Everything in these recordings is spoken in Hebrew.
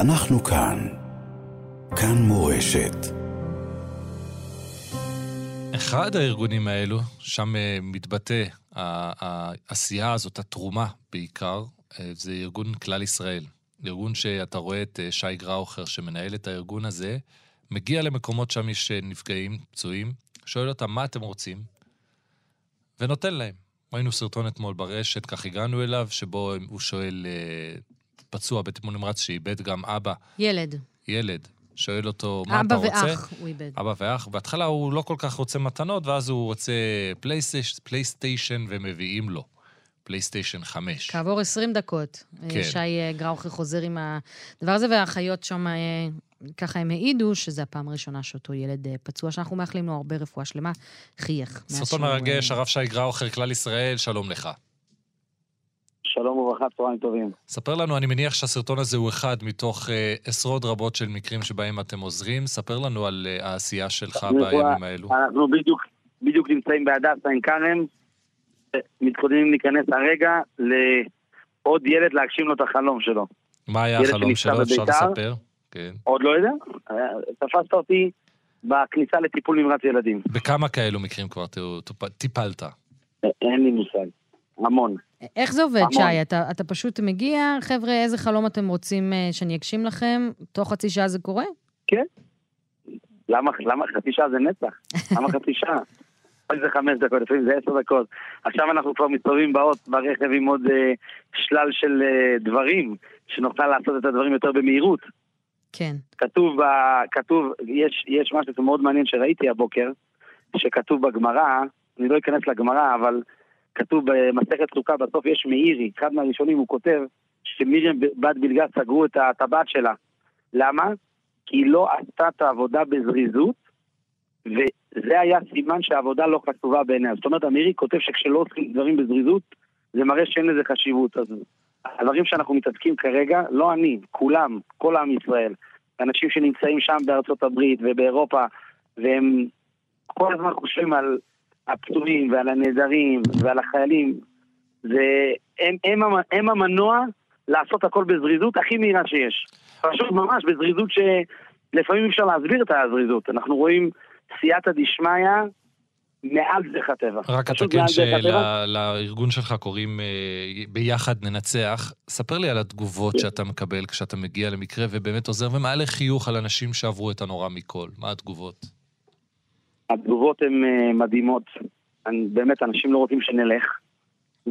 אנחנו כאן. כאן מורשת. אחד הארגונים האלו, שם אה, מתבטא העשייה הזאת, התרומה בעיקר, אה, זה ארגון כלל ישראל. ארגון שאתה רואה את אה, שי גראוכר, שמנהל את הארגון הזה, מגיע למקומות שם יש נפגעים, פצועים, שואל אותם מה אתם רוצים, ונותן להם. ראינו סרטון אתמול ברשת, כך הגענו אליו, שבו הוא שואל פצוע בטיפול נמרץ שאיבד גם אבא. ילד. ילד. שואל אותו, מה אתה רוצה? אבא ואח הוא איבד. אבא ואח. בהתחלה הוא לא כל כך רוצה מתנות, ואז הוא רוצה פלייסטיישן, פלייסטיישן ומביאים לו. פלייסטיישן 5. כעבור 20 דקות, כן. שי אה, גראוכר חוזר עם הדבר הזה, והאחיות שם, אה, ככה הם העידו, שזו הפעם הראשונה שאותו ילד אה, פצוע, שאנחנו מאחלים לו הרבה רפואה שלמה, חייך. סרטון מרגש, הרב שי גראוכר, כלל ישראל, שלום לך. שלום וברכה, צהריים טובים. ספר לנו, אני מניח שהסרטון הזה הוא אחד מתוך אה, עשרות רבות של מקרים שבהם אתם עוזרים. ספר לנו על אה, העשייה שלך בימים האלו. אנחנו בדיוק, בדיוק נמצאים בהדסה עין כרם, מתכוננים להיכנס הרגע לעוד ילד להגשים לו את החלום שלו. מה היה החלום שלו? אפשר לספר? כן. עוד לא יודע. תפסת אותי בכניסה לטיפול נמרץ ילדים. בכמה כאלו מקרים כבר טיפלת? אין לי מושג. המון. איך זה עובד, שי? אתה, אתה פשוט מגיע, חבר'ה, איזה חלום אתם רוצים uh, שאני אגשים לכם? תוך חצי שעה זה קורה? כן. למה, למה חצי שעה זה נצח? למה חצי שעה? לפעמים זה חמש דקות, לפעמים זה עשר דקות. עכשיו אנחנו כבר מסתובבים באות ברכב עם עוד uh, שלל של uh, דברים, שנוכל לעשות את הדברים יותר במהירות. כן. כתוב, ב, כתוב, יש, יש משהו מאוד מעניין שראיתי הבוקר, שכתוב בגמרא, אני לא אכנס לגמרא, אבל כתוב במסכת סוכה, בסוף יש מאירי, אחד מהראשונים, הוא כותב שמרים בת בלגה סגרו את הטבעת שלה. למה? כי היא לא עשתה את העבודה בזריזות, וזה היה סימן שהעבודה לא חשובה בעיניה. זאת אומרת, אמירי כותב שכשלא עושים דברים בזריזות, זה מראה שאין לזה חשיבות. אז הדברים שאנחנו מתעסקים כרגע, לא אני, כולם, כל עם ישראל, אנשים שנמצאים שם בארצות הברית ובאירופה, והם כל הזמן חושבים על הפצועים ועל הנעדרים ועל החיילים, זה, הם, הם, הם המנוע לעשות הכל בזריזות הכי מהירה שיש. פשוט ממש בזריזות שלפעמים אפשר להסביר את הזריזות. אנחנו רואים סייעתא דשמיא מעל דרך הטבע. רק אתקן שלארגון שלך קוראים uh, ביחד ננצח. ספר לי על התגובות כן. שאתה מקבל כשאתה מגיע למקרה ובאמת עוזר ומעלה חיוך על אנשים שעברו את הנורא מכל. מה התגובות? התגובות הן uh, מדהימות. באמת, אנשים לא רוצים שנלך.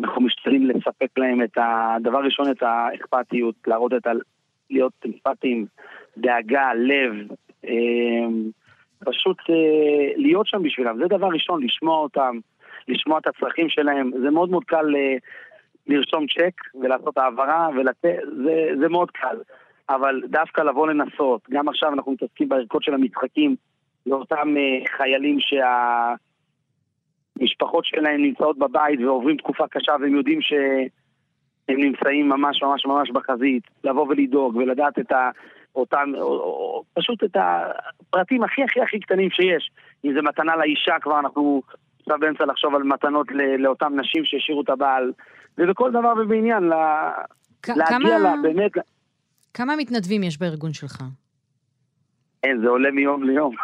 אנחנו משתדלים לספק להם את הדבר ראשון, את האכפתיות, להראות את ה... להיות אמפתיים, דאגה, לב, אה, פשוט אה, להיות שם בשבילם. זה דבר ראשון, לשמוע אותם, לשמוע את הצרכים שלהם. זה מאוד מאוד קל אה, לרשום צ'ק ולעשות העברה ולתת, זה, זה מאוד קל. אבל דווקא לבוא לנסות, גם עכשיו אנחנו מתעסקים בערכות של המשחקים, לאותם uh, חיילים שהמשפחות שלהם נמצאות בבית ועוברים תקופה קשה והם יודעים שהם נמצאים ממש ממש ממש בחזית, לבוא ולדאוג ולדעת את ה... אותם, או, או, פשוט את הפרטים הכי הכי הכי קטנים שיש. אם זה מתנה לאישה, כבר אנחנו עכשיו באמצע לחשוב על מתנות לאותן נשים שהשאירו את הבעל, ובכל דבר ובעניין, לה, להגיע לה, באמת... כמה מתנדבים יש בארגון שלך? אין, זה עולה מיום ליום.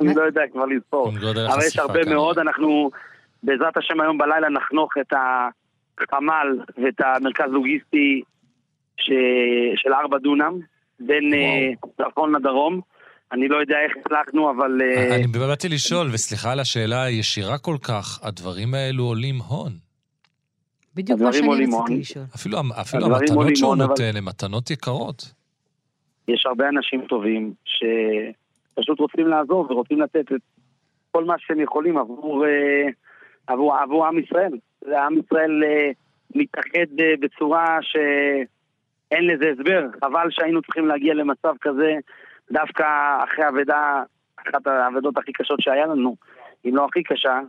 אני לא יודע כבר לספור. אבל יש הרבה מאוד, אנחנו בעזרת השם היום בלילה נחנוך את החמ"ל ואת המרכז לוגיסטי של ארבע דונם, בין אה, צפון לדרום. אני לא יודע איך הצלחנו, אבל... אה, אני באתי לשאול, וסליחה על השאלה הישירה כל כך, הדברים האלו עולים הון. בדיוק מה שאני רציתי לשאול. אפילו המתנות שהוא נותן הן מתנות יקרות. יש הרבה אנשים טובים שפשוט רוצים לעזור ורוצים לתת את כל מה שהם יכולים עבור, אה, עבור, עבור עם ישראל. עם ישראל אה, מתאחד אה, בצורה שאין לזה הסבר. חבל שהיינו צריכים להגיע למצב כזה דווקא אחרי אבדה, אחת האבדות הכי קשות שהיה לנו, אם לא הכי קשה.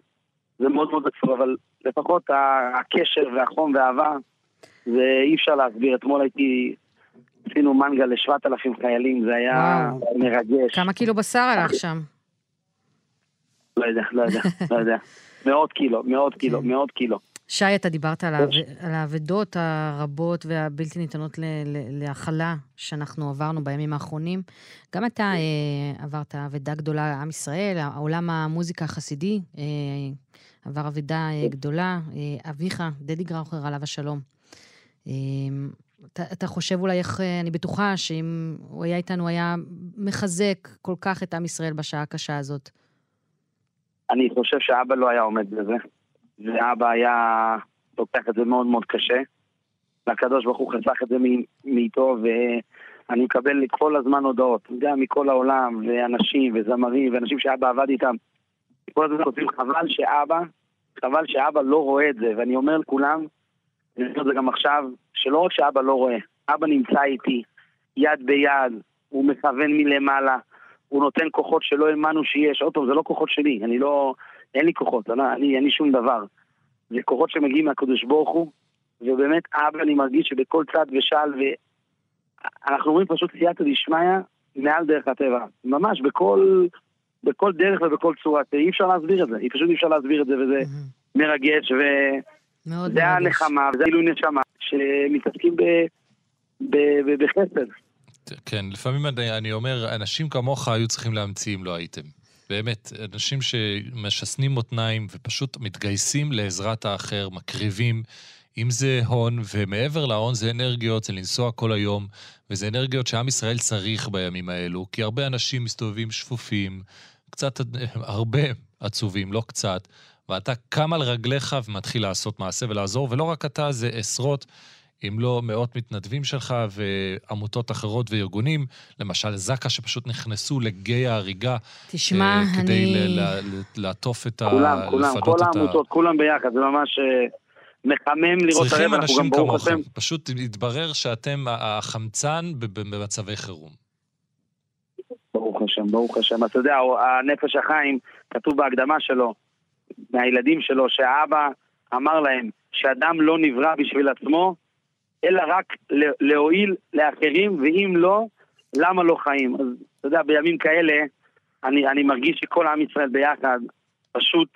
זה מאוד מאוד עצוב, אבל לפחות הקשר והחום והאהבה, זה אי אפשר להסביר. אתמול הייתי עשינו מנגה לשבעת אלפים חיילים, זה היה וואו. מרגש. כמה קילו בשר הלך שם? לא יודע, לא יודע, לא יודע. מאות קילו, מאות קילו, כן. מאות קילו. שי, אתה דיברת על, האבדות הרבות והבלתי ניתנות להכלה שאנחנו עברנו בימים האחרונים. גם אתה אה, עברת אבדה גדולה, עם ישראל, עולם המוזיקה החסידי אה, עבר אבדה אה, גדולה. אה, אביך, דדי גראוכר, עליו השלום. אה, אתה, אתה חושב אולי איך, אה, אני בטוחה שאם הוא היה איתנו, היה מחזק כל כך את עם ישראל בשעה הקשה הזאת. אני חושב שאבא לא היה עומד בזה. ואבא היה לוקח את זה מאוד מאוד קשה. והקדוש ברוך הוא חסך את זה מאיתו, ואני מקבל כל הזמן הודעות, גם מכל העולם, ואנשים, וזמרים, ואנשים שאבא עבד איתם. כל הזמן כותבים, חבל שאבא, חבל שאבא לא רואה את זה, ואני אומר לכולם, אני אומר את זה גם עכשיו, שלא רק שאבא לא רואה, אבא נמצא איתי, יד ביד, הוא מכוון מלמעלה, הוא נותן כוחות שלא האמנו שיש. עוד פעם, זה לא כוחות שלי, אני לא... אין לי כוחות, אני, אין לי שום דבר. זה כוחות שמגיעים מהקדוש ברוך הוא, ובאמת, אבא, אני מרגיש שבכל צד ושעל, ואנחנו רואים פשוט סייעתא דשמיא מעל דרך הטבע. ממש, בכל, בכל דרך ובכל צורה. אי אפשר להסביר את זה, אי פשוט אי אפשר להסביר את זה, וזה. מרגש, וזה הנחמה, וזה עילוי נשמה, שמתעסקים בחסד. כן, לפעמים אני, אני אומר, אנשים כמוך היו צריכים להמציא אם לא הייתם. באמת, אנשים שמשסנים מותניים ופשוט מתגייסים לעזרת האחר, מקריבים, אם זה הון, ומעבר להון זה אנרגיות, זה לנסוע כל היום, וזה אנרגיות שעם ישראל צריך בימים האלו, כי הרבה אנשים מסתובבים שפופים, קצת, הרבה עצובים, לא קצת, ואתה קם על רגליך ומתחיל לעשות מעשה ולעזור, ולא רק אתה, זה עשרות. אם לא מאות מתנדבים שלך ועמותות אחרות וארגונים, למשל זק"א שפשוט נכנסו לגיא ההריגה. תשמע, אה, אני... כדי לעטוף את ה... כולם, כולם, כל העמותות, ה... כולם ביחד, זה ממש... אה, מחמם לראות את הרבע, אנחנו גם ברוך השם. פשוט התברר שאתם החמצן במצבי חירום. ברוך השם, ברוך השם. אתה יודע, הנפש החיים, כתוב בהקדמה שלו, מהילדים שלו, שהאבא אמר להם שאדם לא נברא בשביל עצמו, אלא רק להועיל לאחרים, ואם לא, למה לא חיים? אז אתה יודע, בימים כאלה, אני, אני מרגיש שכל עם ישראל ביחד פשוט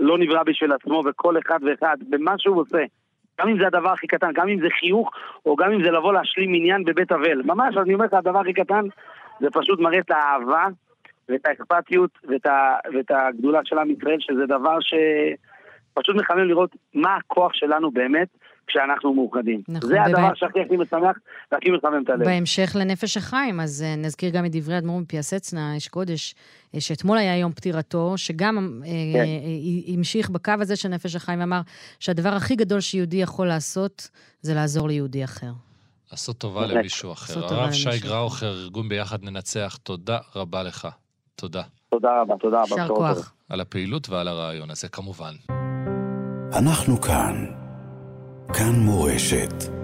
לא נברא בשביל עצמו, וכל אחד ואחד, במה שהוא עושה, גם אם זה הדבר הכי קטן, גם אם זה חיוך, או גם אם זה לבוא להשלים עניין בבית אבל. ממש, אני אומר לך, הדבר הכי קטן, זה פשוט מראה את האהבה, ואת האכפתיות, ואת, ה, ואת הגדולה של עם ישראל, שזה דבר שפשוט מחמם לראות מה הכוח שלנו באמת, כשאנחנו מאוחדים. נכון, זה הדבר ובא... שהכי הכי משמח והכי מחמם את הלב. בהמשך לנפש החיים, אז uh, נזכיר גם את דברי אדמו"ר מפיאסצנה, אש קודש, uh, שאתמול היה יום פטירתו, שגם uh, כן. uh, המשיך בקו הזה של נפש החיים ואמר שהדבר הכי גדול שיהודי יכול לעשות זה לעזור ליהודי אחר. לעשות טובה למישהו אחר. הרב שי גראוכר, ארגון ביחד ננצח, תודה רבה לך. תודה. תודה רבה, תודה רבה. יישר כוח. על הפעילות ועל הרעיון הזה, כמובן. אנחנו כאן. כאן מורשת.